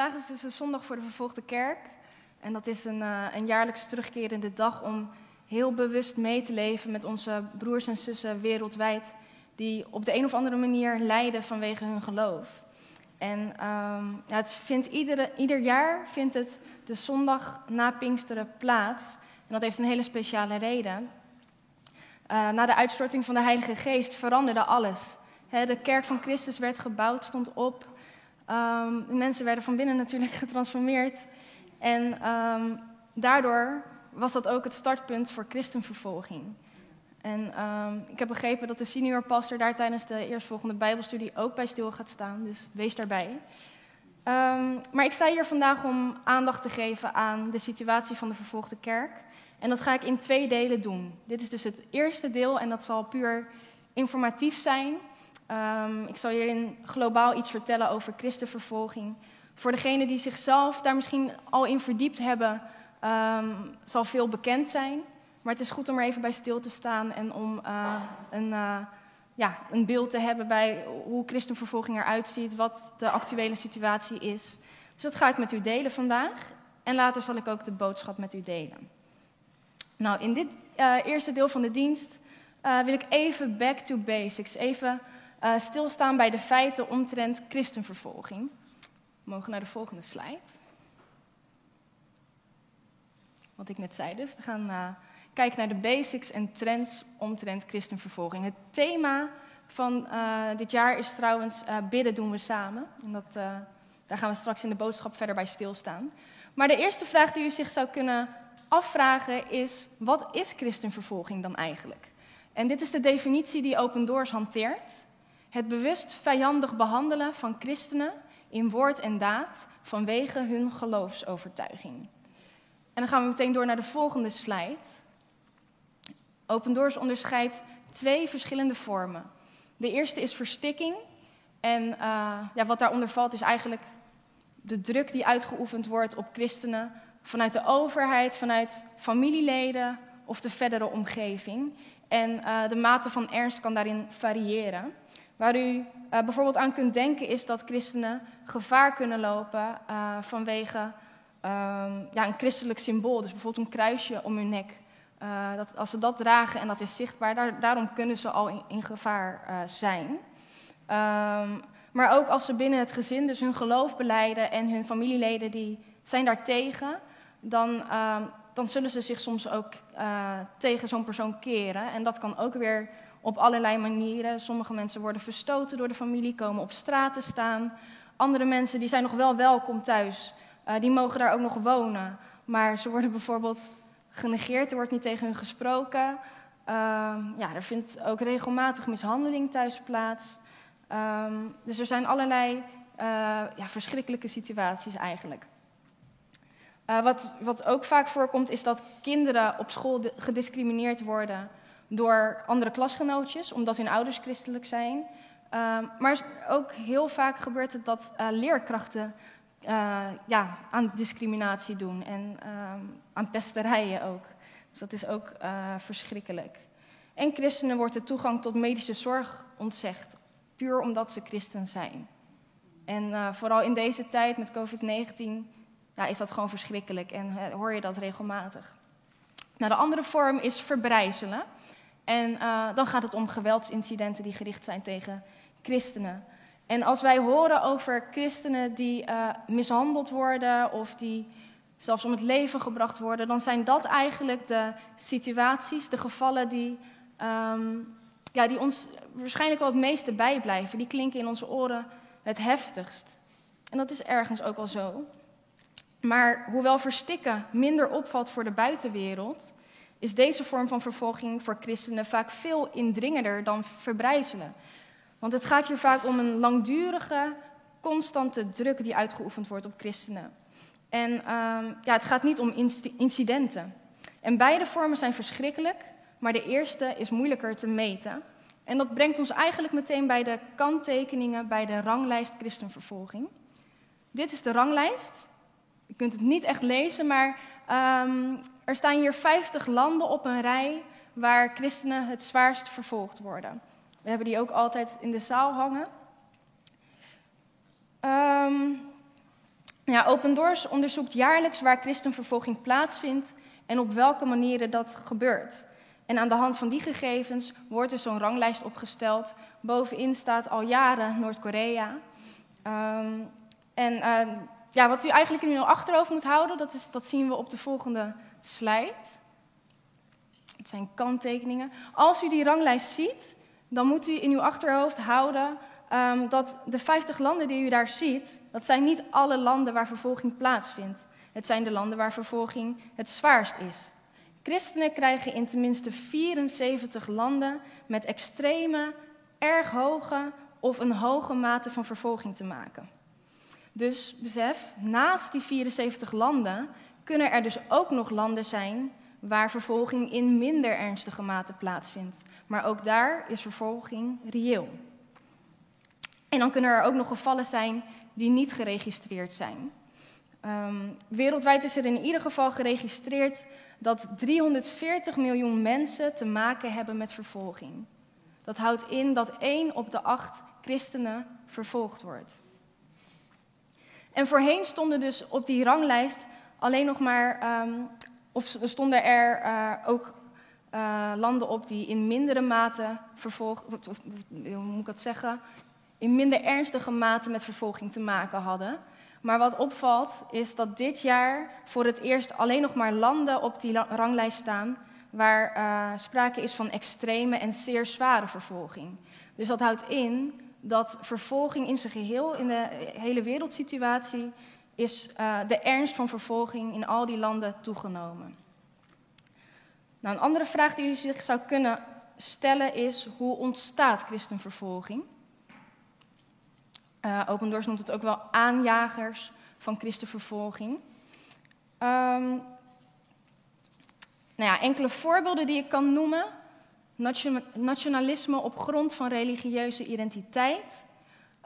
Vandaag is dus een zondag voor de vervolgde kerk. En dat is een, uh, een jaarlijks terugkerende dag om heel bewust mee te leven met onze broers en zussen wereldwijd. Die op de een of andere manier lijden vanwege hun geloof. En um, ja, het vindt iedere, ieder jaar vindt het de zondag na Pinksteren plaats. En dat heeft een hele speciale reden. Uh, na de uitstorting van de Heilige Geest veranderde alles. De kerk van Christus werd gebouwd, stond op. Um, mensen werden van binnen natuurlijk getransformeerd. En um, daardoor was dat ook het startpunt voor christenvervolging. En um, ik heb begrepen dat de senior pastor daar tijdens de eerstvolgende Bijbelstudie ook bij stil gaat staan, dus wees daarbij. Maar ik sta hier vandaag om aandacht te geven aan de situatie van de vervolgde kerk. En dat ga ik in twee delen doen. Dit is dus het eerste deel en dat zal puur informatief zijn. Um, ik zal hierin globaal iets vertellen over christenvervolging. Voor degenen die zichzelf daar misschien al in verdiept hebben, um, zal veel bekend zijn. Maar het is goed om er even bij stil te staan en om uh, een, uh, ja, een beeld te hebben bij hoe christenvervolging eruit ziet, wat de actuele situatie is. Dus dat ga ik met u delen vandaag. En later zal ik ook de boodschap met u delen. Nou, in dit uh, eerste deel van de dienst wil ik even back to basics, even uh, stilstaan bij de feiten omtrent christenvervolging. We mogen naar de volgende slide. Wat ik net zei dus. We gaan uh, kijken naar de basics en trends omtrent christenvervolging. Het thema van uh, dit jaar is trouwens bidden doen we samen. En dat, daar gaan we straks in de boodschap verder bij stilstaan. Maar de eerste vraag die u zich zou kunnen afvragen is: wat is christenvervolging dan eigenlijk? En dit is de definitie die Open Doors hanteert. Het bewust vijandig behandelen van christenen in woord en daad vanwege hun geloofsovertuiging. En dan gaan we meteen door naar de volgende slide. Open Doors onderscheidt twee verschillende vormen. De eerste is verstikking. En uh, ja, wat daaronder valt is eigenlijk de druk die uitgeoefend wordt op christenen vanuit de overheid, vanuit familieleden of de verdere omgeving. En uh, de mate van ernst kan daarin variëren. Waar u uh, bijvoorbeeld aan kunt denken is dat christenen gevaar kunnen lopen uh, vanwege um, ja, een christelijk symbool. Dus bijvoorbeeld een kruisje om hun nek. Uh, dat, als ze dat dragen en dat is zichtbaar, daar, daarom kunnen ze al in, gevaar zijn. Um, maar ook als ze binnen het gezin dus hun geloof beleiden en hun familieleden die zijn daartegen, dan, uh, dan zullen ze zich soms ook tegen zo'n persoon keren. En dat kan ook weer op allerlei manieren. Sommige mensen worden verstoten door de familie, komen op straat te staan. Andere mensen die zijn nog wel welkom thuis, uh, die mogen daar ook nog wonen. Maar ze worden bijvoorbeeld genegeerd, er wordt niet tegen hun gesproken. Uh, ja, er vindt ook regelmatig mishandeling thuis plaats. Um, dus er zijn allerlei uh, ja, verschrikkelijke situaties eigenlijk. Uh, wat, wat ook vaak voorkomt is dat kinderen op school gediscrimineerd worden door andere klasgenootjes, omdat hun ouders christelijk zijn. Uh, maar ook heel vaak gebeurt het dat uh, leerkrachten uh, ja, aan discriminatie doen en ehm, aan pesterijen ook. Dus dat is ook eh, verschrikkelijk. En christenen wordt de toegang tot medische zorg ontzegd, puur omdat ze christen zijn. En eh, vooral in deze tijd met COVID-19 ja, is dat gewoon verschrikkelijk en hoor je dat regelmatig. Nou, de andere vorm is verbrijzelen. En uh, dan gaat het om geweldsincidenten die gericht zijn tegen christenen. En als wij horen over christenen die uh, mishandeld worden of die zelfs om het leven gebracht worden, dan zijn dat eigenlijk de situaties, de gevallen die, um, ja, die ons waarschijnlijk wel het meeste bijblijven. Die klinken in onze oren het heftigst. En dat is ergens ook al zo. Maar hoewel verstikken minder opvalt voor de buitenwereld, is deze vorm van vervolging voor christenen vaak veel indringender dan verbrijzelen. Want het gaat hier vaak om een langdurige, constante druk die uitgeoefend wordt op christenen. En um, ja, het gaat niet om incidenten. En beide vormen zijn verschrikkelijk, maar de eerste is moeilijker te meten. En dat brengt ons eigenlijk meteen bij de kanttekeningen bij de ranglijst christenvervolging. Dit is de ranglijst. Je kunt het niet echt lezen, maar um, er staan hier 50 landen op een rij waar christenen het zwaarst vervolgd worden. We hebben die ook altijd in de zaal hangen. Um, Ja, Open Doors onderzoekt jaarlijks waar christenvervolging plaatsvindt en op welke manieren dat gebeurt. En aan de hand van die gegevens wordt er zo'n ranglijst opgesteld. Bovenin staat al jaren Noord-Korea. Ehm, en uh, ja, wat u eigenlijk in uw achterhoofd moet houden, dat, is, dat zien we op de volgende slide. Het zijn kanttekeningen. Als u die ranglijst ziet, dan moet u in uw achterhoofd houden um, dat de 50 landen die u daar ziet, dat zijn niet alle landen waar vervolging plaatsvindt. Het zijn de landen waar vervolging het zwaarst is. Christenen krijgen in tenminste 74 landen met extreme, erg hoge of een hoge mate van vervolging te maken. Dus besef, naast die 74 landen kunnen er dus ook nog landen zijn waar vervolging in minder ernstige mate plaatsvindt. Maar ook daar is vervolging reëel. En dan kunnen er ook nog gevallen zijn die niet geregistreerd zijn. Um, wereldwijd is er in ieder geval geregistreerd dat 340 miljoen mensen te maken hebben met vervolging. Dat houdt in dat 1 op de 8 christenen vervolgd wordt. En voorheen stonden dus op die ranglijst alleen nog maar, um, of stonden er uh, ook uh, landen op die in mindere mate vervolgd, of, hoe moet ik dat zeggen, in minder ernstige mate met vervolging te maken hadden. Maar wat opvalt is dat dit jaar voor het eerst alleen nog maar landen op die ranglijst staan waar uh, sprake is van extreme en zeer zware vervolging. Dus dat houdt in dat vervolging in zijn geheel, in de hele wereldsituatie, is uh, de ernst van vervolging in al die landen toegenomen. Nou, een andere vraag die u zich zou kunnen stellen is: hoe ontstaat christenvervolging? Uh, Open Doors noemt het ook wel aanjagers van christenvervolging. Um, nou ja, enkele voorbeelden die ik kan noemen. Nationalisme op grond van religieuze identiteit.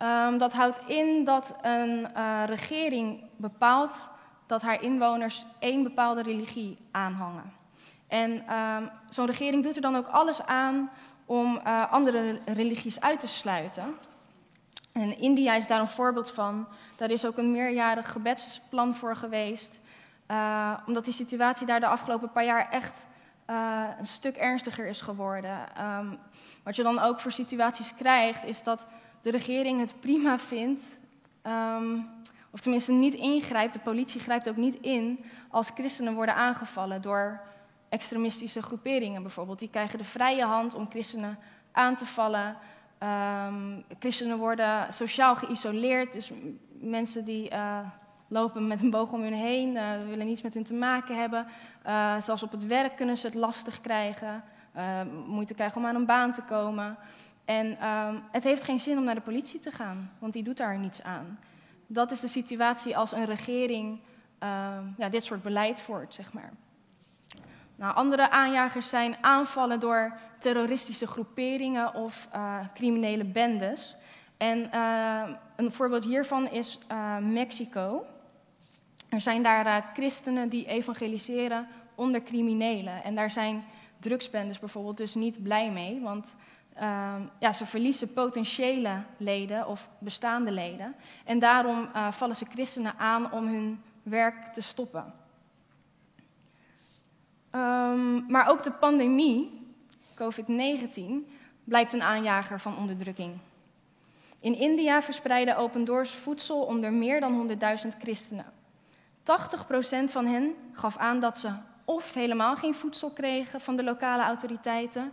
Um, dat houdt in dat een uh, regering bepaalt dat haar inwoners één bepaalde religie aanhangen. En um, zo'n regering doet er dan ook alles aan om uh, andere religies uit te sluiten. En India is daar een voorbeeld van. Daar is ook een meerjarig gebedsplan voor geweest. Uh, omdat die situatie daar de afgelopen paar jaar echt een stuk ernstiger is geworden. Um, wat je dan ook voor situaties krijgt, is dat de regering het prima vindt, um, of tenminste niet ingrijpt, de politie grijpt ook niet in, als christenen worden aangevallen door extremistische groeperingen bijvoorbeeld. Die krijgen de vrije hand om christenen aan te vallen. Um, christenen worden sociaal geïsoleerd, dus mensen die uh, lopen met een boog om hun heen, uh, willen niets met hun te maken hebben. Uh, zelfs op het werk kunnen ze het lastig krijgen, moeite krijgen om aan een baan te komen. En um, het heeft geen zin om naar de politie te gaan, want die doet daar niets aan. Dat is de situatie als een regering ja, dit soort beleid voert, zeg maar. Nou, andere aanjagers zijn aanvallen door terroristische groeperingen of uh, criminele bendes. En uh, een voorbeeld hiervan is uh, Mexico. Er zijn daar christenen die evangeliseren onder criminelen. En daar zijn drugsbendes bijvoorbeeld dus niet blij mee, want ja, ze verliezen potentiële leden of bestaande leden. En daarom vallen ze christenen aan om hun werk te stoppen. Um, maar ook de pandemie, COVID-19, blijkt een aanjager van onderdrukking. In India verspreidde Open Doors voedsel onder meer dan 100.000 christenen. 80% van hen gaf aan dat ze of helemaal geen voedsel kregen van de lokale autoriteiten,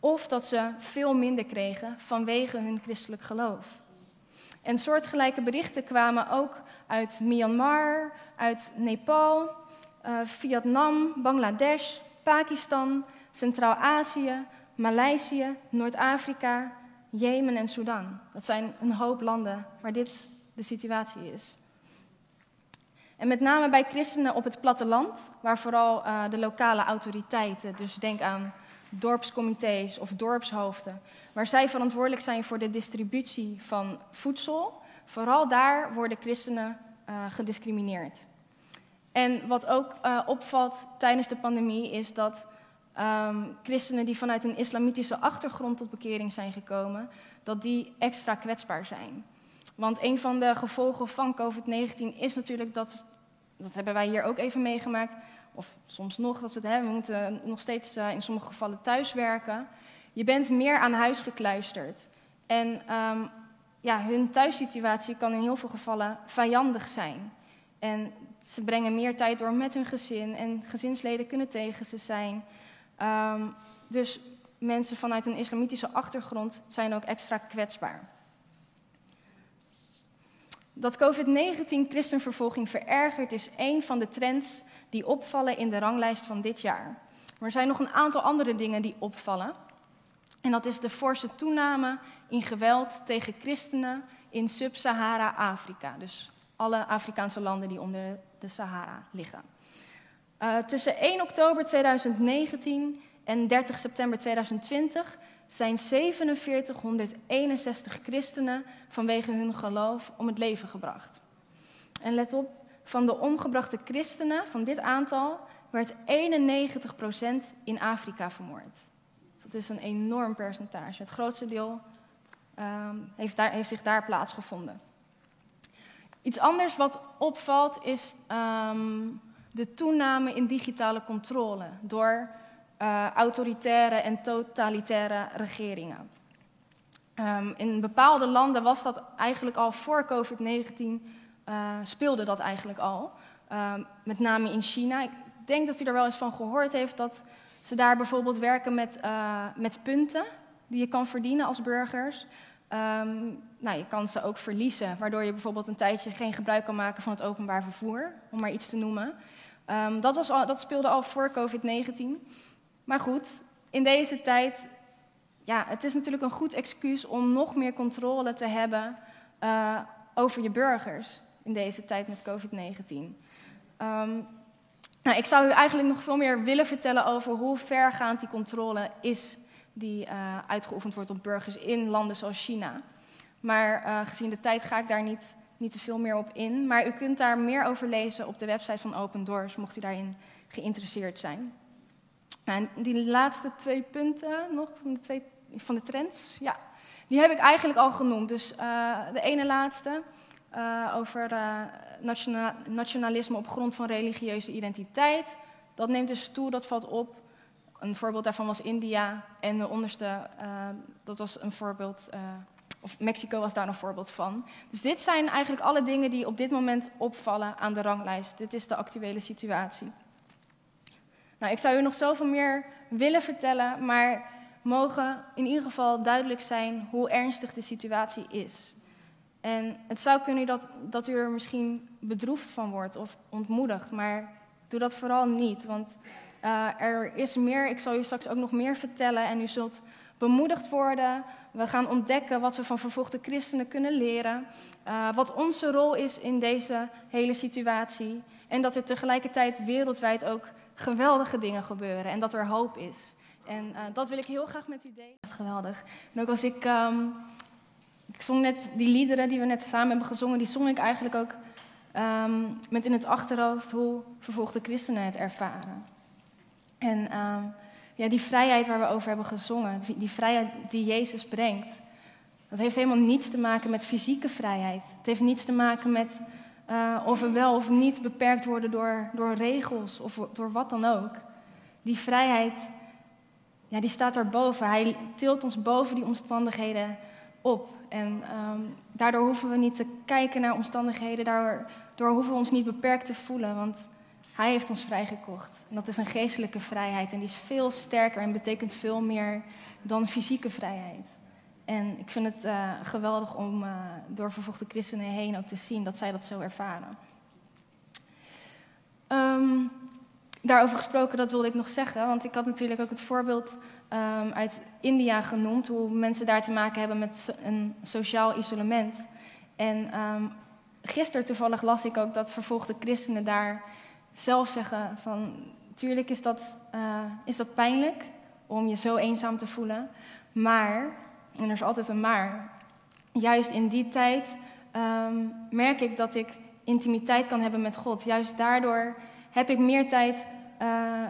of dat ze veel minder kregen vanwege hun christelijk geloof. En soortgelijke berichten kwamen ook uit Myanmar, uit Nepal uh, Vietnam, Bangladesh, Pakistan, Centraal-Azië, Maleisië, Noord-Afrika, Jemen en Sudan. Dat zijn een hoop landen waar dit de situatie is. En met name bij christenen op het platteland, waar vooral uh, de lokale autoriteiten, dus denk aan dorpscomité's of dorpshoofden, waar zij verantwoordelijk zijn voor de distributie van voedsel, vooral daar worden christenen uh, gediscrimineerd. En wat ook uh, opvalt tijdens de pandemie is dat um, christenen die vanuit een islamitische achtergrond tot bekering zijn gekomen, dat die extra kwetsbaar zijn. Want een van de gevolgen van COVID-19 is natuurlijk dat, dat hebben wij hier ook even meegemaakt, of soms nog, dat we hebben, we moeten nog steeds uh, in sommige gevallen thuiswerken. Je bent meer aan huis gekluisterd. En um, ja, hun thuissituatie kan in heel veel gevallen vijandig zijn. En ze brengen meer tijd door met hun gezin en gezinsleden kunnen tegen ze zijn. Um, dus mensen vanuit een islamitische achtergrond zijn ook extra kwetsbaar. Dat COVID-19 christenvervolging verergert is een van de trends die opvallen in de ranglijst van dit jaar. Maar er zijn nog een aantal andere dingen die opvallen. En dat is de forse toename in geweld tegen christenen in Sub-Sahara-Afrika. Dus alle Afrikaanse landen die onder de Sahara liggen. Uh, tussen 1 oktober 2019 en 30 september 2020 zijn 4761 christenen vanwege hun geloof om het leven gebracht. En let op, van de omgebrachte christenen, van dit aantal, werd 91% in Afrika vermoord. Dus dat is een enorm percentage. Het grootste deel um, heeft, daar, heeft, zich daar plaatsgevonden. Iets anders wat opvalt is um, de toename in digitale controle door uh, autoritaire en totalitaire regeringen. Um, in bepaalde landen was dat eigenlijk al voor COVID-19, uh, speelde dat eigenlijk al. Uh, met name in China. Ik denk dat u er wel eens van gehoord heeft dat ze daar bijvoorbeeld werken met, uh, met punten die je kan verdienen als burgers. Um, nou, je kan ze ook verliezen, waardoor je bijvoorbeeld een tijdje geen gebruik kan maken van het openbaar vervoer, om maar iets te noemen. Um, dat, was al, dat speelde al voor COVID-19. Maar goed, in deze tijd, ja, het is natuurlijk een goed excuus om nog meer controle te hebben uh, over je burgers in deze tijd met COVID-19. Um, nou, ik zou u eigenlijk nog veel meer willen vertellen over hoe vergaand die controle is die uh, uitgeoefend wordt op burgers in landen zoals China. Maar uh, gezien de tijd ga ik daar niet, niet te veel meer op in. Maar u kunt daar meer over lezen op de website van Open Doors, mocht u daarin geïnteresseerd zijn. En die laatste twee punten nog van de, twee, van de trends, ja, die heb ik eigenlijk al genoemd. Dus uh, de ene laatste uh, over nationaal, nationalisme op grond van religieuze identiteit. Dat neemt dus toe, dat valt op. Een voorbeeld daarvan was India. En de onderste, dat was een voorbeeld, of Mexico was daar een voorbeeld van. Dus dit zijn eigenlijk alle dingen die op dit moment opvallen aan de ranglijst. Dit is de actuele situatie. Nou, ik zou u nog zoveel meer willen vertellen, maar mogen in ieder geval duidelijk zijn hoe ernstig de situatie is. En het zou kunnen dat, dat u er misschien bedroefd van wordt of ontmoedigd, maar doe dat vooral niet. Want uh, er is meer, ik zal u straks ook nog meer vertellen en u zult bemoedigd worden. We gaan ontdekken wat we van vervolgde christenen kunnen leren, uh, wat onze rol is in deze hele situatie. En dat er tegelijkertijd wereldwijd ook geweldige dingen gebeuren en dat er hoop is. En uh, dat wil ik heel graag met u delen. Geweldig. En ook als ik, um, ik zong net die liederen die we net samen hebben gezongen, die zong ik eigenlijk ook um, met in het achterhoofd hoe vervolgde christenen het ervaren. En um, ja, die vrijheid waar we over hebben gezongen, die, vrijheid die Jezus brengt, dat heeft helemaal niets te maken met fysieke vrijheid. Het heeft niets te maken met uh, of we wel of niet beperkt worden door, door regels of door wat dan ook. Die vrijheid, ja, die staat daarboven. Hij tilt ons boven die omstandigheden op. En um, daardoor hoeven we niet te kijken naar omstandigheden, daardoor hoeven we ons niet beperkt te voelen, want hij heeft ons vrijgekocht. En dat is een geestelijke vrijheid en die is veel sterker en betekent veel meer dan fysieke vrijheid. En ik vind het uh, geweldig om uh, door vervolgde christenen heen ook te zien dat zij dat zo ervaren. Um, daarover gesproken, dat wilde ik nog zeggen, want ik had natuurlijk ook het voorbeeld um, uit India genoemd, hoe mensen daar te maken hebben met een sociaal isolement. En um, gisteren toevallig las ik ook dat vervolgde christenen daar zelf zeggen van, tuurlijk is dat, uh, is dat pijnlijk om je zo eenzaam te voelen, maar en er is altijd een maar. Juist in die tijd um, merk ik dat ik intimiteit kan hebben met God. Juist daardoor heb ik meer tijd uh,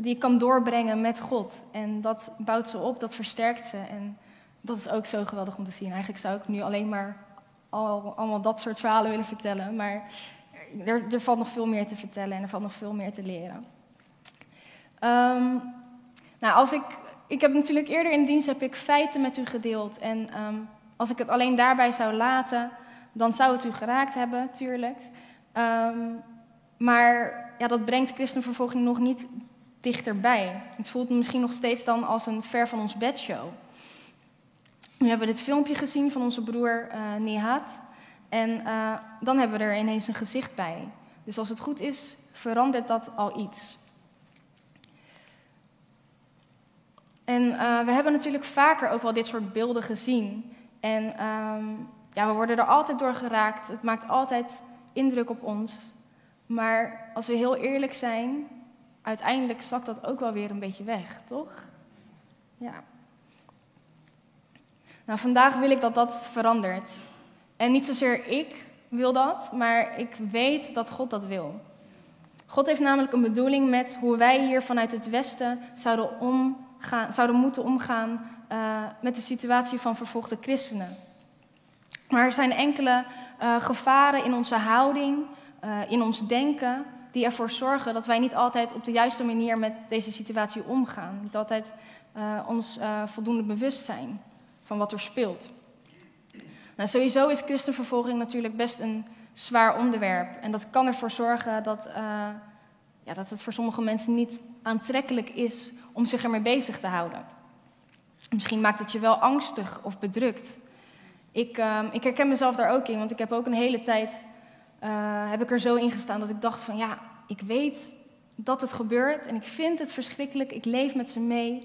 die ik kan doorbrengen met God. En dat bouwt ze op, dat versterkt ze. En dat is ook zo geweldig om te zien. Eigenlijk zou ik nu alleen maar al, allemaal dat soort verhalen willen vertellen. Maar er, er, valt nog veel meer te vertellen en er valt nog veel meer te leren. Ehm, nou, als ik, ik heb natuurlijk eerder in dienst heb ik feiten met u gedeeld. En ehm, als ik het alleen daarbij zou laten, dan zou het u geraakt hebben, tuurlijk. Ehm, maar ja, dat brengt christenvervolging nog niet dichterbij. Het voelt misschien nog steeds dan als een ver van ons bedshow. Nu hebben we dit filmpje gezien van onze broer uh, Nihat. En uh, dan hebben we er ineens een gezicht bij. Dus als het goed is, verandert dat al iets. En uh, we hebben natuurlijk vaker ook wel dit soort beelden gezien. En um, ja, we worden er altijd door geraakt. Het maakt altijd indruk op ons. Maar als we heel eerlijk zijn, uiteindelijk zakt dat ook wel weer een beetje weg, toch? Ja. Nou, vandaag wil ik dat dat verandert. En niet zozeer ik wil dat, maar ik weet dat God dat wil. God heeft namelijk een bedoeling met hoe wij hier vanuit het Westen zouden, omgaan, zouden moeten omgaan uh, met de situatie van vervolgde christenen. Maar er zijn enkele uh, gevaren in onze houding, uh, in ons denken, die ervoor zorgen dat wij niet altijd op de juiste manier met deze situatie omgaan. Niet altijd ons voldoende bewust zijn van wat er speelt. Nou, sowieso is christenvervolging natuurlijk best een zwaar onderwerp. En dat kan ervoor zorgen dat, uh, ja, dat het voor sommige mensen niet aantrekkelijk is om zich ermee bezig te houden. Misschien maakt het je wel angstig of bedrukt. Ik, uh, ik herken mezelf daar ook in, want ik heb ook een hele tijd heb ik er zo in gestaan dat ik dacht van ja, ik weet dat het gebeurt en ik vind het verschrikkelijk, ik leef met ze mee.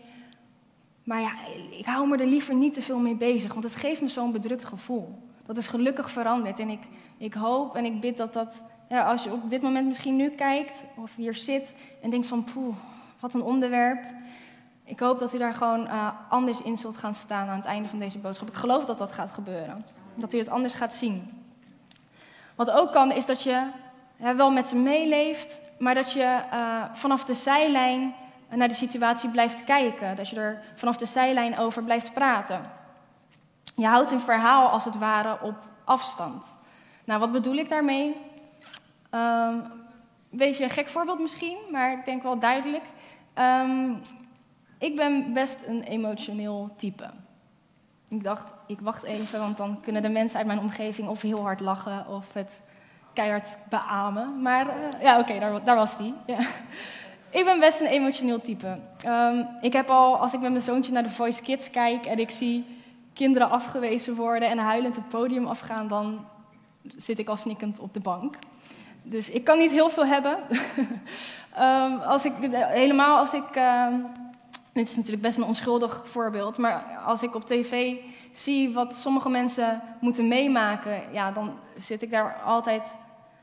Maar ja, ik hou me er liever niet te veel mee bezig, want het geeft me zo'n bedrukt gevoel. Dat is gelukkig veranderd en ik, ik hoop en ik bid dat dat, als je op dit moment misschien nu kijkt of hier zit en denkt van poeh, wat een onderwerp. Ik hoop dat u daar gewoon uh, anders in zult gaan staan aan het einde van deze boodschap. Ik geloof dat dat gaat gebeuren. Dat u het anders gaat zien. Wat ook kan, is dat je hè, wel met ze meeleeft, maar dat je uh, vanaf de zijlijn naar de situatie blijft kijken. Dat je er vanaf de zijlijn over blijft praten. Je houdt een verhaal als het ware op afstand. Nou, wat bedoel ik daarmee? Um, weet je, een gek voorbeeld misschien, maar ik denk wel duidelijk. Um, ik ben best een emotioneel type. Ik dacht, ik wacht even, want dan kunnen de mensen uit mijn omgeving of heel hard lachen of het keihard beamen. Maar uh, ja, oké, daar, daar, was die. Ja. Ik ben best een emotioneel type. Um, ik heb al, als ik met mijn zoontje naar de Voice Kids kijk en ik zie kinderen afgewezen worden en huilend het podium afgaan, dan zit ik al snikkend op de bank. Dus ik kan niet heel veel hebben. um, als ik, helemaal als ik. Um, dit is natuurlijk best een onschuldig voorbeeld, maar als ik op tv zie wat sommige mensen moeten meemaken, ja, dan zit ik daar altijd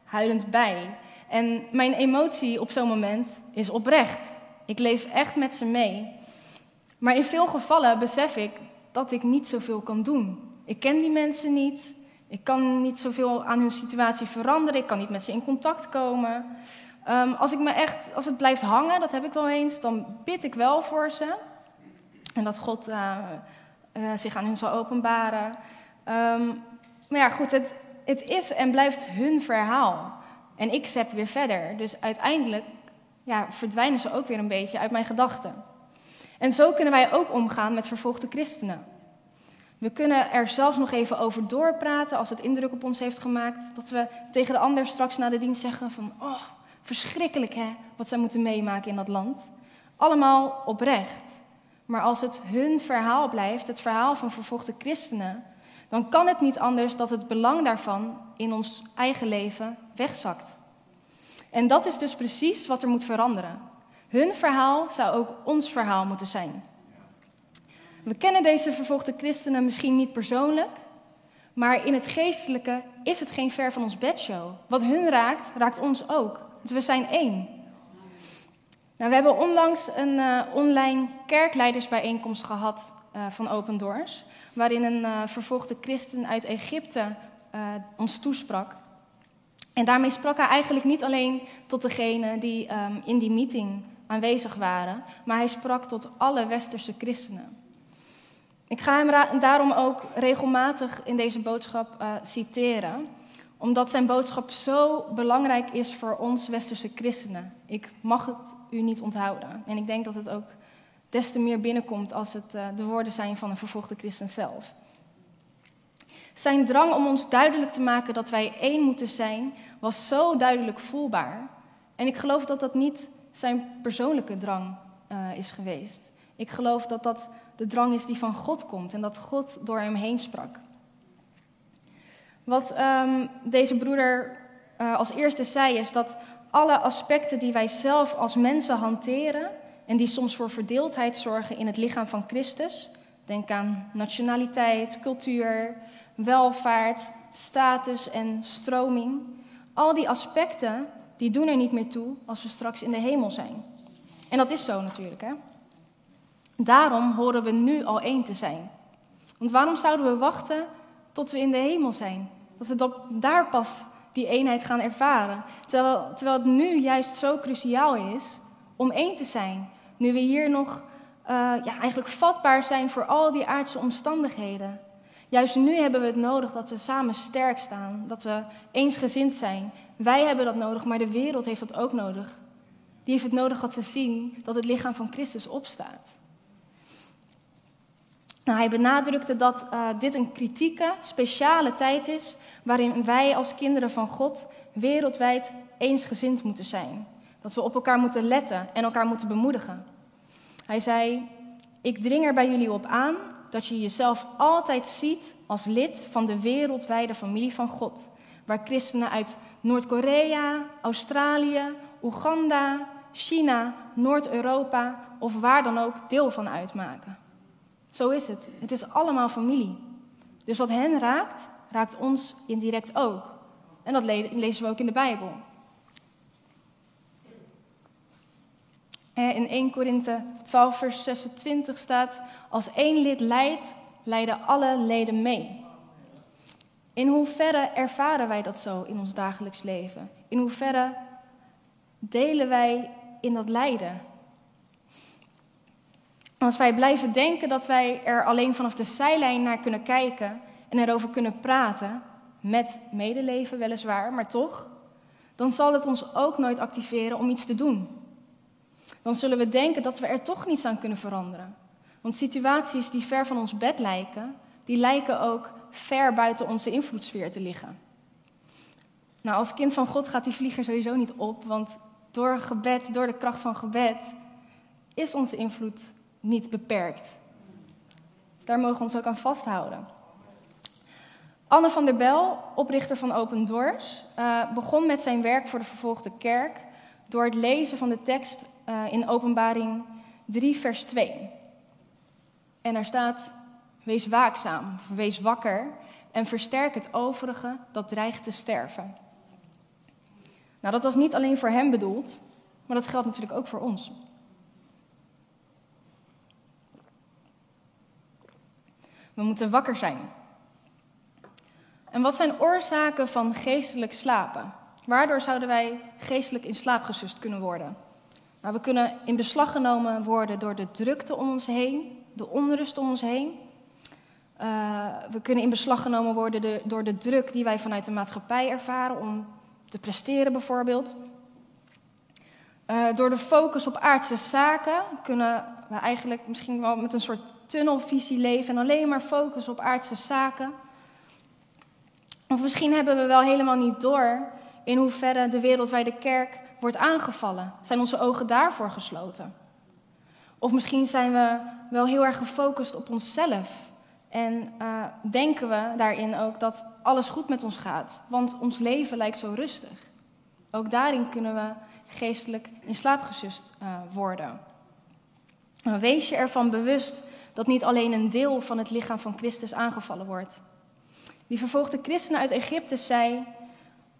huilend bij. En mijn emotie op zo'n moment is oprecht. Ik leef echt met ze mee. Maar in veel gevallen besef ik dat ik niet zoveel kan doen. Ik ken die mensen niet. Ik kan niet zoveel aan hun situatie veranderen. Ik kan niet met ze in contact komen. Um, als, ik me echt, als het blijft hangen, dat heb ik wel eens, dan bid ik wel voor ze. En dat God uh, uh, zich aan hun zal openbaren. Um, maar ja, goed, het, het is en blijft hun verhaal. En ik zet weer verder. Dus uiteindelijk ja, verdwijnen ze ook weer een beetje uit mijn gedachten. En zo kunnen wij ook omgaan met vervolgde christenen. We kunnen er zelfs nog even over doorpraten als het indruk op ons heeft gemaakt. Dat we tegen de ander straks na de dienst zeggen van, oh, verschrikkelijk hè, wat zij moeten meemaken in dat land. Allemaal oprecht. Maar als het hun verhaal blijft, het verhaal van vervolgde christenen, dan kan het niet anders dat het belang daarvan in ons eigen leven wegzakt. En dat is dus precies wat er moet veranderen. Hun verhaal zou ook ons verhaal moeten zijn. We kennen deze vervolgde christenen misschien niet persoonlijk, maar in het geestelijke is het geen ver van ons bedshow. Wat hun raakt, raakt ons ook. Dus we zijn één. Nou, we hebben onlangs een uh, online kerkleidersbijeenkomst gehad uh, van Open Doors, waarin een uh, vervolgde christen uit Egypte ons toesprak. En daarmee sprak hij eigenlijk niet alleen tot degenen die um, in die meeting aanwezig waren, maar hij sprak tot alle westerse christenen. Ik ga hem daarom ook regelmatig in deze boodschap citeren, omdat zijn boodschap zo belangrijk is voor ons westerse christenen. Ik mag het u niet onthouden. En ik denk dat het ook des te meer binnenkomt als het uh, de woorden zijn van een vervolgde christen zelf. Zijn drang om ons duidelijk te maken dat wij één moeten zijn, was zo duidelijk voelbaar. En ik geloof dat dat niet zijn persoonlijke drang uh, is geweest. Ik geloof dat dat de drang is die van God komt en dat God door hem heen sprak. Wat um, deze broeder uh, als eerste zei is dat alle aspecten die wij zelf als mensen hanteren en die soms voor verdeeldheid zorgen in het lichaam van Christus, denk aan nationaliteit, cultuur, welvaart, status en stroming, al die aspecten die doen er niet meer toe als we straks in de hemel zijn. En dat is zo natuurlijk, hè? Daarom horen we nu al één te zijn. Want waarom zouden we wachten tot we in de hemel zijn? Dat we dat, daar pas die eenheid gaan ervaren. Terwijl, terwijl het nu juist zo cruciaal is om één te zijn. Nu we hier nog uh, ja, eigenlijk vatbaar zijn voor al die aardse omstandigheden. Juist nu hebben we het nodig dat we samen sterk staan, dat we eensgezind zijn. Wij hebben dat nodig, maar de wereld heeft dat ook nodig. Die heeft het nodig dat ze zien dat het lichaam van Christus opstaat. Nou, hij benadrukte dat uh, dit een kritieke, speciale tijd is waarin wij als kinderen van God wereldwijd eensgezind moeten zijn. Dat we op elkaar moeten letten en elkaar moeten bemoedigen. Hij zei: Ik dring er bij jullie op aan dat je jezelf altijd ziet als lid van de wereldwijde familie van God, waar christenen uit Noord-Korea, Australië, Oeganda, China, Noord-Europa of waar dan ook deel van uitmaken. Zo is het. Het is allemaal familie. Dus wat hen raakt, raakt ons indirect ook. En dat lezen we ook in de Bijbel. In 1 Korinthe 12, vers 26 staat: Als één lid leidt, leiden alle leden mee. In hoeverre ervaren wij dat zo in ons dagelijks leven? In hoeverre delen wij in dat lijden? Als wij blijven denken dat wij er alleen vanaf de zijlijn naar kunnen kijken en erover kunnen praten, met medeleven weliswaar, maar toch, dan zal het ons ook nooit activeren om iets te doen. Dan zullen we denken dat we er toch niets aan kunnen veranderen. Want situaties die ver van ons bed lijken, die lijken ook ver buiten onze invloedssfeer te liggen. Nou, als kind van God gaat die vlieger sowieso niet op, want door gebed, door de kracht van gebed, is onze invloed niet beperkt. Dus daar mogen we ons ook aan vasthouden. Anne van der Bel, oprichter van Open Doors, uh, begon met zijn werk voor de vervolgde kerk door het lezen van de tekst uh, in Openbaring 3, vers 2. En daar staat: Wees waakzaam, wees wakker en versterk het overige dat dreigt te sterven. Nou, dat was niet alleen voor hem bedoeld, maar dat geldt natuurlijk ook voor ons. We moeten wakker zijn. En wat zijn oorzaken van geestelijk slapen? Waardoor zouden wij geestelijk in slaap gesust kunnen worden? Nou, we kunnen in beslag genomen worden door de drukte om ons heen, de onrust om ons heen. Uh, we kunnen in beslag genomen worden de, door de druk die wij vanuit de maatschappij ervaren om te presteren bijvoorbeeld. Uh, door de focus op aardse zaken kunnen we eigenlijk misschien wel met een soort tunnelvisie leven en alleen maar focussen op aardse zaken. Of misschien hebben we wel helemaal niet door in hoeverre de wereldwijde kerk wordt aangevallen. Zijn onze ogen daarvoor gesloten? Of misschien zijn we wel heel erg gefocust op onszelf en uh, denken we daarin ook dat alles goed met ons gaat, want ons leven lijkt zo rustig. Ook daarin kunnen we geestelijk in slaap gesust uh, worden. Wees je ervan bewust dat niet alleen een deel van het lichaam van Christus aangevallen wordt. Die vervolgde christenen uit Egypte zei: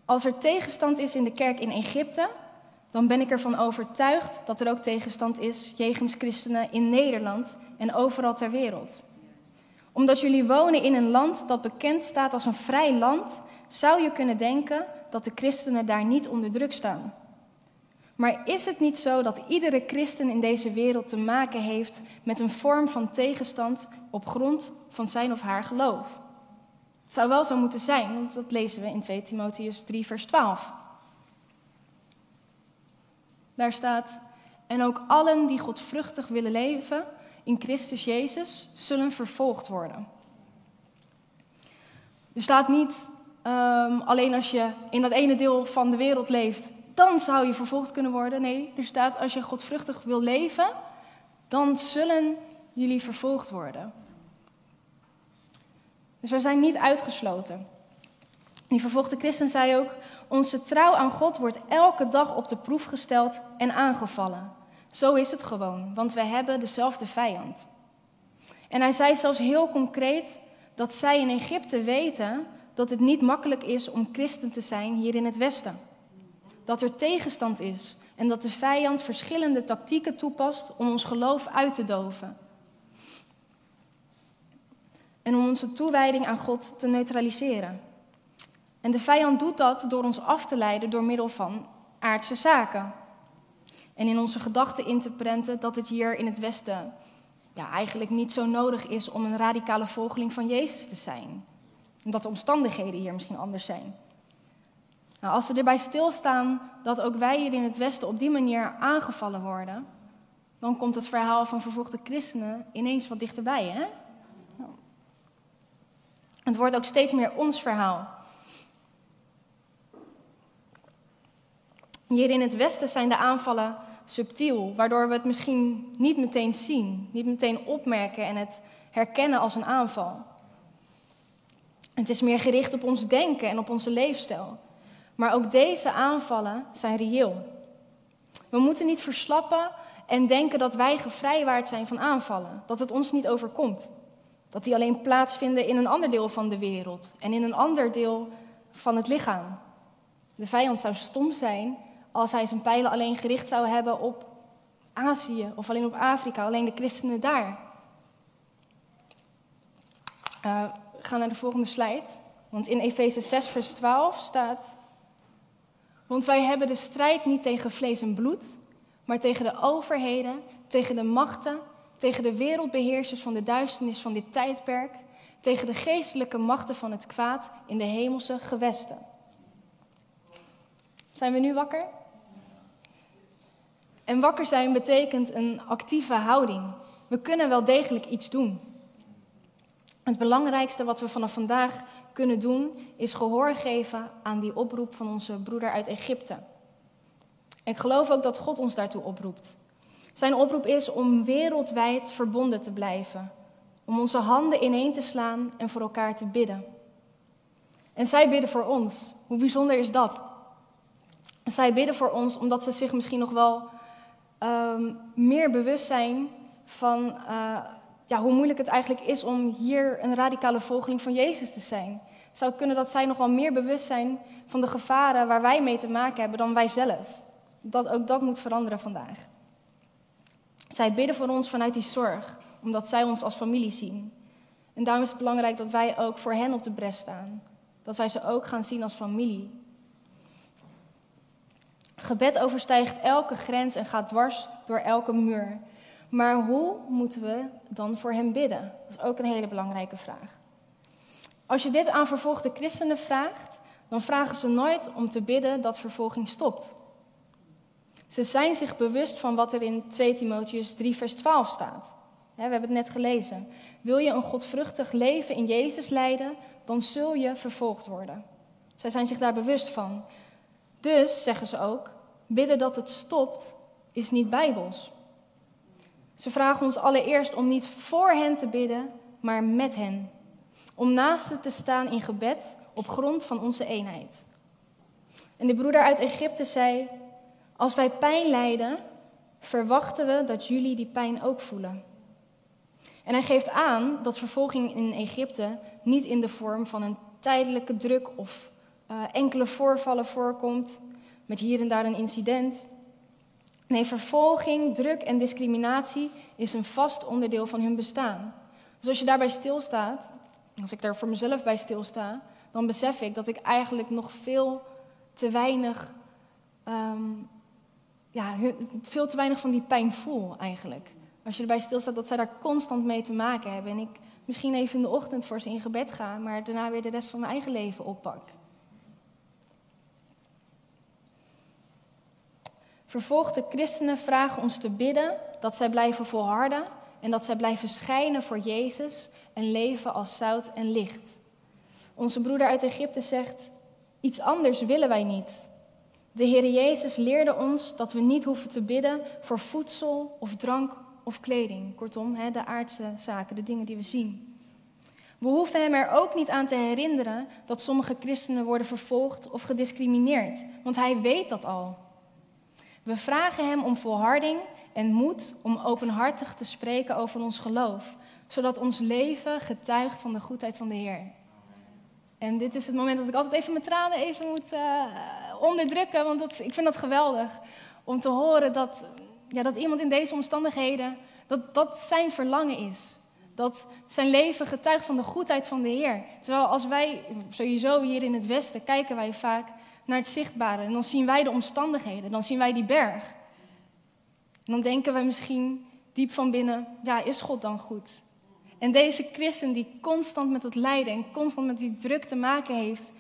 Als er tegenstand is in de kerk in Egypte, dan ben ik ervan overtuigd dat er ook tegenstand is jegens christenen in Nederland en overal ter wereld. Omdat jullie wonen in een land dat bekend staat als een vrij land, zou je kunnen denken dat de christenen daar niet onder druk staan. Maar is het niet zo dat iedere christen in deze wereld te maken heeft met een vorm van tegenstand op grond van zijn of haar geloof? Het zou wel zo moeten zijn, want dat lezen we in 2 Timotheus 3, vers 12. Daar staat: En ook allen die godvruchtig willen leven in Christus Jezus zullen vervolgd worden. Er staat niet um, alleen als je in dat ene deel van de wereld leeft, dan zou je vervolgd kunnen worden. Nee, er staat als je godvruchtig wil leven, dan zullen jullie vervolgd worden. Dus we zijn niet uitgesloten. Die vervolgde christen zei ook: Onze trouw aan God wordt elke dag op de proef gesteld en aangevallen. Zo is het gewoon, want wij hebben dezelfde vijand. En hij zei zelfs heel concreet dat zij in Egypte weten dat het niet makkelijk is om christen te zijn hier in het Westen. Dat er tegenstand is en dat de vijand verschillende tactieken toepast om ons geloof uit te doven. En om onze toewijding aan God te neutraliseren. En de vijand doet dat door ons af te leiden door middel van aardse zaken. En in onze gedachten in te prenten dat het hier in het Westen eigenlijk niet zo nodig is om een radicale volgeling van Jezus te zijn. Omdat de omstandigheden hier misschien anders zijn. Nou, als we erbij stilstaan dat ook wij hier in het Westen op die manier aangevallen worden, dan komt het verhaal van vervolgde christenen ineens wat dichterbij. Hè? Het wordt ook steeds meer ons verhaal. Hier in het Westen zijn de aanvallen subtiel, waardoor we het misschien niet meteen zien, niet meteen opmerken en het herkennen als een aanval. Het is meer gericht op ons denken en op onze leefstijl. Maar ook deze aanvallen zijn reëel. We moeten niet verslappen en denken dat wij gevrijwaard zijn van aanvallen, dat het ons niet overkomt. Dat die alleen plaatsvinden in een ander deel van de wereld en in een ander deel van het lichaam. De vijand zou stom zijn als hij zijn pijlen alleen gericht zou hebben op Azië of alleen op Afrika, alleen de christenen daar. Uh, we gaan naar de volgende slide. Want in Efeze 6, vers 12 staat: Want wij hebben de strijd niet tegen vlees en bloed, maar tegen de overheden, tegen de machten, tegen de wereldbeheersers van de duisternis van dit tijdperk, tegen de geestelijke machten van het kwaad in de hemelse gewesten. Zijn we nu wakker? En wakker zijn betekent een actieve houding. We kunnen wel degelijk iets doen. Het belangrijkste wat we vanaf vandaag kunnen doen, is gehoor geven aan die oproep van onze broeder uit Egypte. ik geloof ook dat God ons daartoe oproept. Zijn oproep is om wereldwijd verbonden te blijven, om onze handen ineen te slaan en voor elkaar te bidden. En zij bidden voor ons. Hoe bijzonder is dat? zij bidden voor ons omdat ze zich misschien nog wel um, meer bewust zijn van uh, ja, hoe moeilijk het eigenlijk is om hier een radicale volgeling van Jezus te zijn. Het zou kunnen dat zij nog wel meer bewust zijn van de gevaren waar wij mee te maken hebben dan wij zelf. Dat, ook dat moet veranderen vandaag. Zij bidden voor ons vanuit die zorg, omdat zij ons als familie zien. En daarom is het belangrijk dat wij ook voor hen op de bres staan. Dat wij ze ook gaan zien als familie. Gebed overstijgt elke grens en gaat dwars door elke muur. Maar hoe moeten we dan voor hem bidden? Dat is ook een hele belangrijke vraag. Als je dit aan vervolgde christenen vraagt, dan vragen ze nooit om te bidden dat vervolging stopt. Ze zijn zich bewust van wat er in 2 Timotheus 3, vers 12 staat. We hebben het net gelezen. Wil je een godvruchtig leven in Jezus leiden, dan zul je vervolgd worden. Zij zijn zich daar bewust van. Dus, zeggen ze ook, bidden dat het stopt is niet bijbels. Ze vragen ons allereerst om niet voor hen te bidden, maar met hen. Om naast ze te staan in gebed op grond van onze eenheid. En de broeder uit Egypte zei: Als wij pijn lijden, verwachten we dat jullie die pijn ook voelen. En hij geeft aan dat vervolging in Egypte niet in de vorm van een tijdelijke druk of uh, enkele voorvallen voorkomt, met hier en daar een incident. Nee, vervolging, druk en discriminatie is een vast onderdeel van hun bestaan. Dus als je daarbij stilstaat, als ik daar voor mezelf bij stilsta, dan besef ik dat ik eigenlijk nog veel te weinig um, ja, veel te weinig van die pijn voel eigenlijk. Als je erbij stilstaat dat zij daar constant mee te maken hebben. En ik misschien even in de ochtend voor ze in gebed ga, maar daarna weer de rest van mijn eigen leven oppak. Vervolgde christenen vragen ons te bidden dat zij blijven volharden en dat zij blijven schijnen voor Jezus en leven als zout en licht. Onze broeder uit Egypte zegt: Iets anders willen wij niet. De Heer Jezus leerde ons dat we niet hoeven te bidden voor voedsel of drank of kleding. Kortom, de aardse zaken, de dingen die we zien. We hoeven hem er ook niet aan te herinneren dat sommige christenen worden vervolgd of gediscrimineerd, want hij weet dat al. We vragen hem om volharding en moed om openhartig te spreken over ons geloof, zodat ons leven getuigt van de goedheid van de Heer. En dit is het moment dat ik altijd even mijn tranen even moet uh, onderdrukken, want dat, ik vind dat geweldig. Om te horen dat, ja, dat iemand in deze omstandigheden, dat dat zijn verlangen is. Dat zijn leven getuigt van de goedheid van de Heer. Terwijl als wij, sowieso hier in het Westen, kijken wij vaak naar het zichtbare. En dan zien wij de omstandigheden, dan zien wij die berg. Dan denken wij misschien diep van binnen, ja, is God dan goed? En deze christen die constant met het lijden en constant met die druk te maken heeft,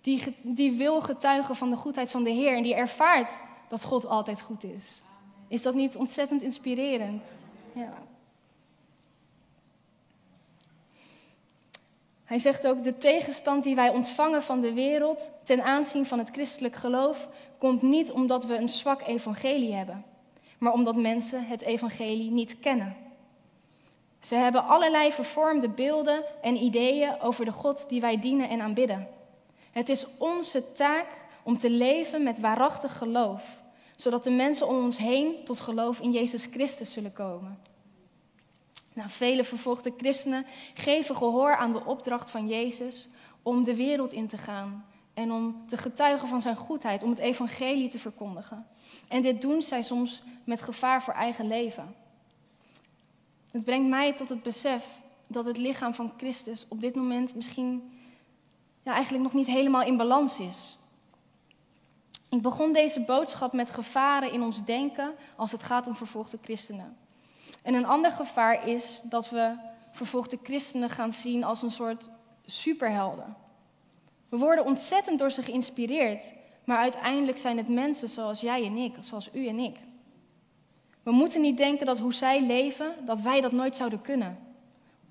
die, die wil getuigen van de goedheid van de Heer en die ervaart dat God altijd goed is. Is dat niet ontzettend inspirerend? Ja. Hij zegt ook, de tegenstand die wij ontvangen van de wereld ten aanzien van het christelijk geloof, komt niet omdat we een zwak evangelie hebben, maar omdat mensen het evangelie niet kennen. Ze hebben allerlei vervormde beelden en ideeën over de God die wij dienen en aanbidden. Het is onze taak om te leven met waarachtig geloof, zodat de mensen om ons heen tot geloof in Jezus Christus zullen komen. Nou, vele vervolgde christenen geven gehoor aan de opdracht van Jezus om de wereld in te gaan en om te getuigen van zijn goedheid, om het evangelie te verkondigen. En dit doen zij soms met gevaar voor eigen leven. Het brengt mij tot het besef dat het lichaam van Christus op dit moment misschien ja, eigenlijk nog niet helemaal in balans is. Ik begon deze boodschap met gevaren in ons denken als het gaat om vervolgde christenen. En een ander gevaar is dat we vervolgde christenen gaan zien als een soort superhelden. We worden ontzettend door ze geïnspireerd, maar uiteindelijk zijn het mensen zoals jij en ik, zoals u en ik. We moeten niet denken dat hoe zij leven, dat wij dat nooit zouden kunnen.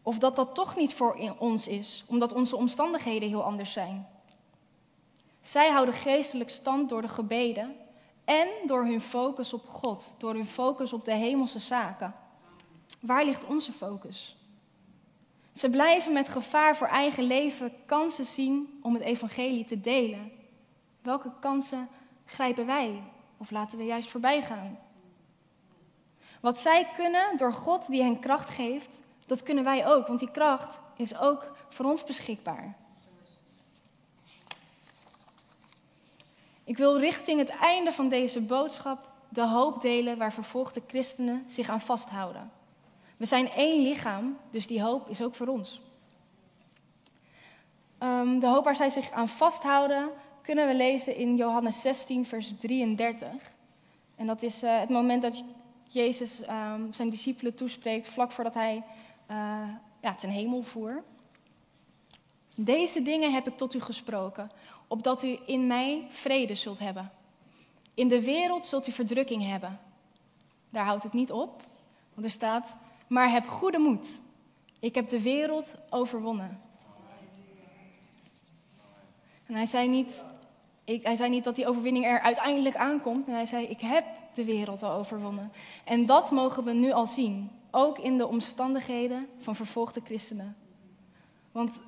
Of dat dat toch niet voor ons is, omdat onze omstandigheden heel anders zijn. Zij houden geestelijk stand door de gebeden en door hun focus op God, door hun focus op de hemelse zaken. Waar ligt onze focus? Ze blijven met gevaar voor eigen leven kansen zien om het evangelie te delen. Welke kansen grijpen wij of laten we juist voorbij gaan? Wat zij kunnen door God die hen kracht geeft, dat kunnen wij ook, want die kracht is ook voor ons beschikbaar. Ik wil richting het einde van deze boodschap de hoop delen waar vervolgde christenen zich aan vasthouden. We zijn één lichaam, dus die hoop is ook voor ons. Um, de hoop waar zij zich aan vasthouden, kunnen we lezen in Johannes 16, vers 33. En dat is uh, het moment dat Jezus um, zijn discipelen toespreekt, vlak voordat hij uh, ja, ten hemel voer. Deze dingen heb ik tot u gesproken, opdat u in mij vrede zult hebben. In de wereld zult u verdrukking hebben. Daar houdt het niet op, want er staat: Maar heb goede moed. Ik heb de wereld overwonnen. En hij zei niet, ik, hij zei niet dat die overwinning er uiteindelijk aankomt. hij zei: Ik heb de wereld al overwonnen. En dat mogen we nu al zien, ook in de omstandigheden van vervolgde christenen. Want,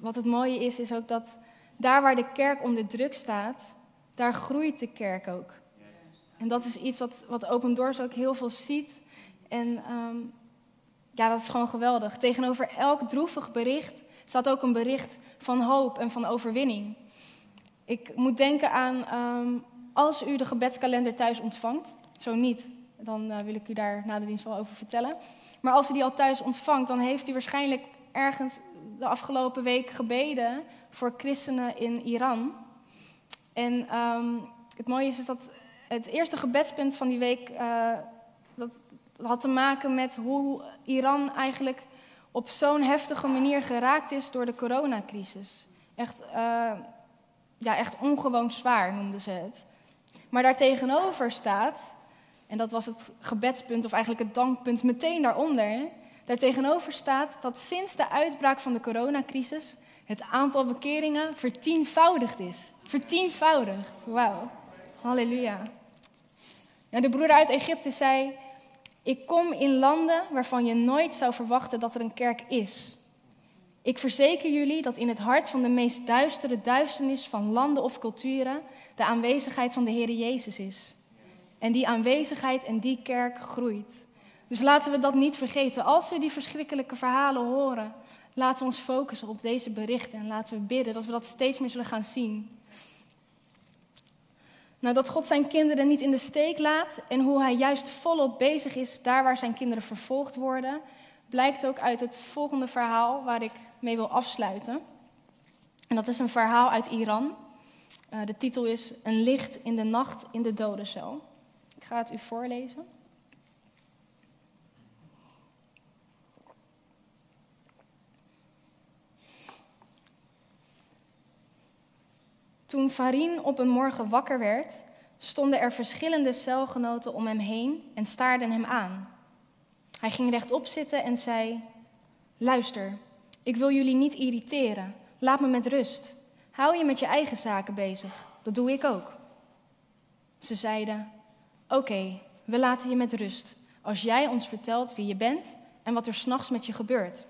wat het mooie is, is ook dat daar waar de kerk onder druk staat, daar groeit de kerk ook. En dat is iets wat, wat Open Doors ook heel veel ziet. En um, ja, dat is gewoon geweldig. Tegenover elk droevig bericht staat ook een bericht van hoop en van overwinning. Ik moet denken aan um, als u de gebedskalender thuis ontvangt. Zo niet, dan uh, wil ik u daar na de dienst wel over vertellen. Maar als u die al thuis ontvangt, dan heeft u waarschijnlijk ergens de afgelopen week gebeden voor christenen in Iran. En um, het mooie is, dat Het eerste gebedspunt van die week dat had te maken met hoe Iran eigenlijk op zo'n heftige manier geraakt is door de coronacrisis. Echt, uh, ja, echt ongewoon zwaar noemden ze het. Maar daartegenover staat, en dat was het gebedspunt of eigenlijk het dankpunt meteen daaronder, daartegenover staat dat sinds de uitbraak van de coronacrisis het aantal bekeringen vertienvoudigd is. Vertienvoudigd. Wauw. Halleluja. Nou, de broeder uit Egypte zei: Ik kom in landen waarvan je nooit zou verwachten dat er een kerk is. Ik verzeker jullie dat in het hart van de meest duistere duisternis van landen of culturen de aanwezigheid van de Heer Jezus is. En die aanwezigheid en die kerk groeit. Dus laten we dat niet vergeten. Als we die verschrikkelijke verhalen horen, laten we ons focussen op deze berichten en laten we bidden dat we dat steeds meer zullen gaan zien. Nou, dat God zijn kinderen niet in de steek laat en hoe hij juist volop bezig is daar waar zijn kinderen vervolgd worden, blijkt ook uit het volgende verhaal waar ik mee wil afsluiten. En dat is een verhaal uit Iran. Uh, de titel is Een licht in de nacht in de dodencel. Ik ga het u voorlezen. Toen Farin op een morgen wakker werd, stonden er verschillende celgenoten om hem heen en staarden hem aan. Hij ging rechtop zitten en zei: Luister, ik wil jullie niet irriteren. Laat me met rust. Hou je met je eigen zaken bezig. Dat doe ik ook. Ze zeiden: Oké, we laten je met rust. Als jij ons vertelt wie je bent en wat er s'nachts met je gebeurt.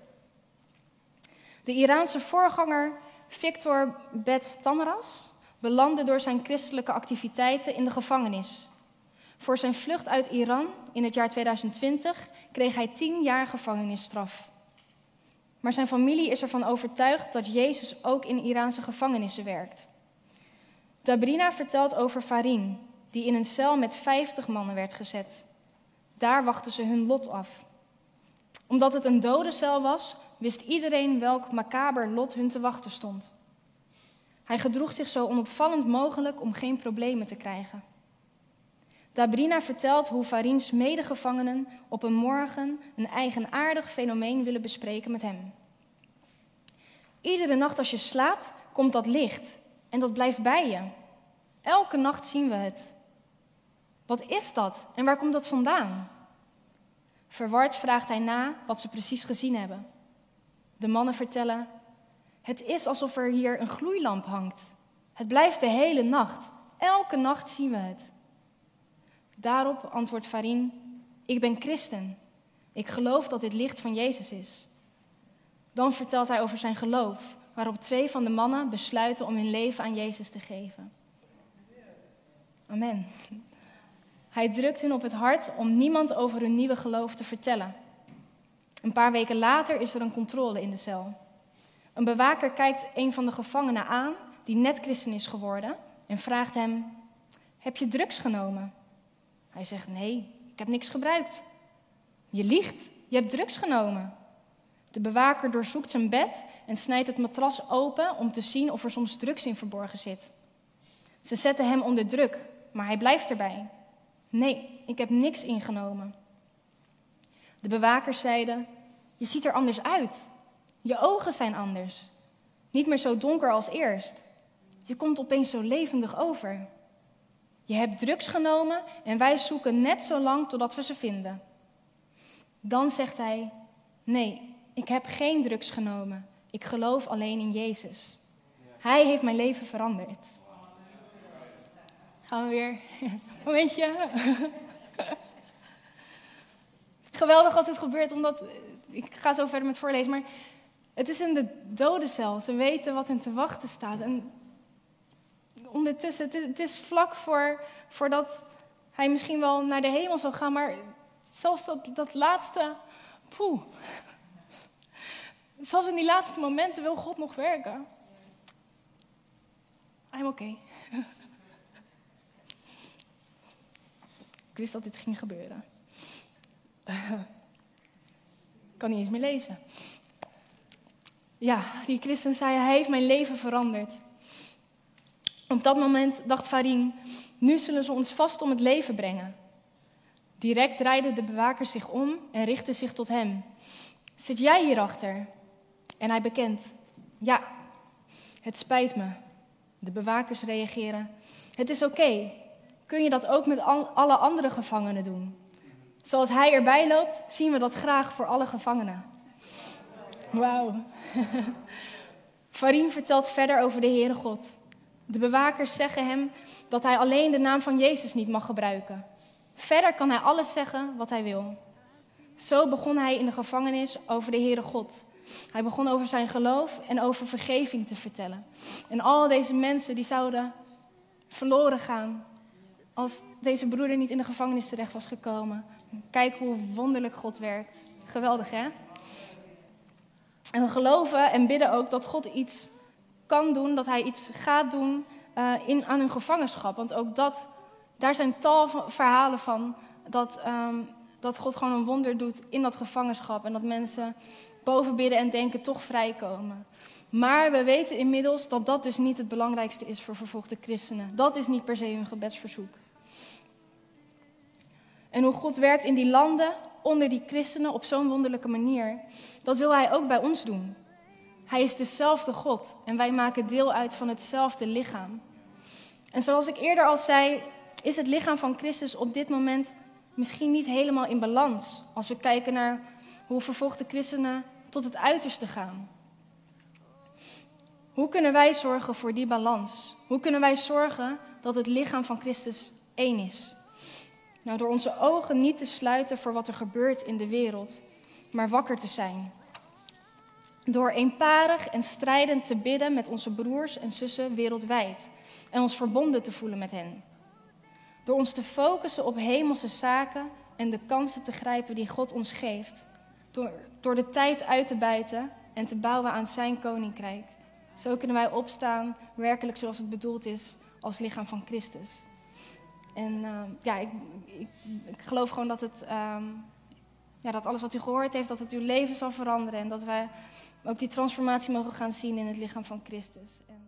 De Iraanse voorganger Victor Bet Tamras belandde door zijn christelijke activiteiten in de gevangenis. Voor zijn vlucht uit Iran in het jaar 2020 kreeg hij tien jaar gevangenisstraf. Maar zijn familie is ervan overtuigd dat Jezus ook in Iraanse gevangenissen werkt. Dabrina vertelt over Farin, die in een cel met 50 mannen werd gezet. Daar wachten ze hun lot af. Omdat het een dode cel was, wist iedereen welk macaber lot hun te wachten stond. Hij gedroeg zich zo onopvallend mogelijk om geen problemen te krijgen. Dabrina vertelt hoe Farins medegevangenen op een morgen een eigenaardig fenomeen willen bespreken met hem. Iedere nacht als je slaapt, komt dat licht en dat blijft bij je. Elke nacht zien we het. Wat is dat en waar komt dat vandaan? Verward vraagt hij na wat ze precies gezien hebben. De mannen vertellen: Het is alsof er hier een gloeilamp hangt. Het blijft de hele nacht. Elke nacht zien we het. Daarop antwoordt Farin: Ik ben christen. Ik geloof dat dit licht van Jezus is. Dan vertelt hij over zijn geloof, waarop twee van de mannen besluiten om hun leven aan Jezus te geven. Amen. Hij drukt hun op het hart om niemand over hun nieuwe geloof te vertellen. Een paar weken later is er een controle in de cel. Een bewaker kijkt een van de gevangenen aan, die net christen is geworden, en vraagt hem: Heb je drugs genomen? Hij zegt: Nee, ik heb niks gebruikt. Je liegt, je hebt drugs genomen. De bewaker doorzoekt zijn bed en snijdt het matras open om te zien of er soms drugs in verborgen zit. Ze zetten hem onder druk, maar hij blijft erbij. Nee, ik heb niks ingenomen. De bewakers zeiden: Je ziet er anders uit. Je ogen zijn anders. Niet meer zo donker als eerst. Je komt opeens zo levendig over. Je hebt drugs genomen en wij zoeken net zo lang totdat we ze vinden. Dan zegt hij: Nee, ik heb geen drugs genomen. Ik geloof alleen in Jezus. Hij heeft mijn leven veranderd. Gaan we weer. Momentje. Geweldig wat dit gebeurt, omdat. Ik ga zo verder met voorlezen, maar. Het is in de dodencel. Ze weten wat hun te wachten staat. En ondertussen, het is, het is vlak voor, voordat hij misschien wel naar de hemel zal gaan, maar zelfs dat, dat laatste. Poeh. Zelfs in die laatste momenten wil God nog werken. I'm okay. Ik wist dat dit ging gebeuren. Ik kan niet eens meer lezen. Ja, die christen zei, hij heeft mijn leven veranderd. Op dat moment dacht Farin, Nu zullen ze ons vast om het leven brengen. Direct draaiden de bewakers zich om en richtten zich tot hem. Zit jij hierachter? En hij bekent: Ja, het spijt me. De bewakers reageren: Het is oké. Kun je dat ook met alle andere gevangenen doen? Zoals hij erbij loopt, zien we dat graag voor alle gevangenen. Wauw. Farim vertelt verder over de Heere God. De bewakers zeggen hem dat hij alleen de naam van Jezus niet mag gebruiken. Verder kan hij alles zeggen wat hij wil. Zo begon hij in de gevangenis over de Heere God. Hij begon over zijn geloof en over vergeving te vertellen. En al deze mensen die zouden verloren gaan als deze broeder niet in de gevangenis terecht was gekomen. Kijk hoe wonderlijk God werkt. Geweldig hè? En we geloven en bidden ook dat God iets kan doen, dat Hij iets gaat doen uh, in, aan hun gevangenschap. Want ook dat, daar zijn tal van verhalen van dat, um, dat God gewoon een wonder doet in dat gevangenschap. En dat mensen boven bidden en denken toch vrijkomen. Maar we weten inmiddels dat dat dus niet het belangrijkste is voor vervolgde christenen. Dat is niet per se hun gebedsverzoek. En hoe God werkt in die landen, onder die christenen op zo'n wonderlijke manier, dat wil Hij ook bij ons doen. Hij is dezelfde God en wij maken deel uit van hetzelfde lichaam. En zoals ik eerder al zei, is het lichaam van Christus op dit moment misschien niet helemaal in balans als we kijken naar hoe vervolgde christenen tot het uiterste gaan. Hoe kunnen wij zorgen voor die balans? Hoe kunnen wij zorgen dat het lichaam van Christus één is? Nou, door onze ogen niet te sluiten voor wat er gebeurt in de wereld, maar wakker te zijn. Door eenparig en strijdend te bidden met onze broers en zussen wereldwijd en ons verbonden te voelen met hen. Door ons te focussen op hemelse zaken en de kansen te grijpen die God ons geeft. Door, door de tijd uit te buiten en te bouwen aan Zijn koninkrijk. Zo kunnen wij opstaan, werkelijk zoals het bedoeld is, als lichaam van Christus. En uh, ja, ik, ik, geloof gewoon dat, het, um, ja, dat alles wat u gehoord heeft, dat het uw leven zal veranderen. En dat wij ook die transformatie mogen gaan zien in het lichaam van Christus. En...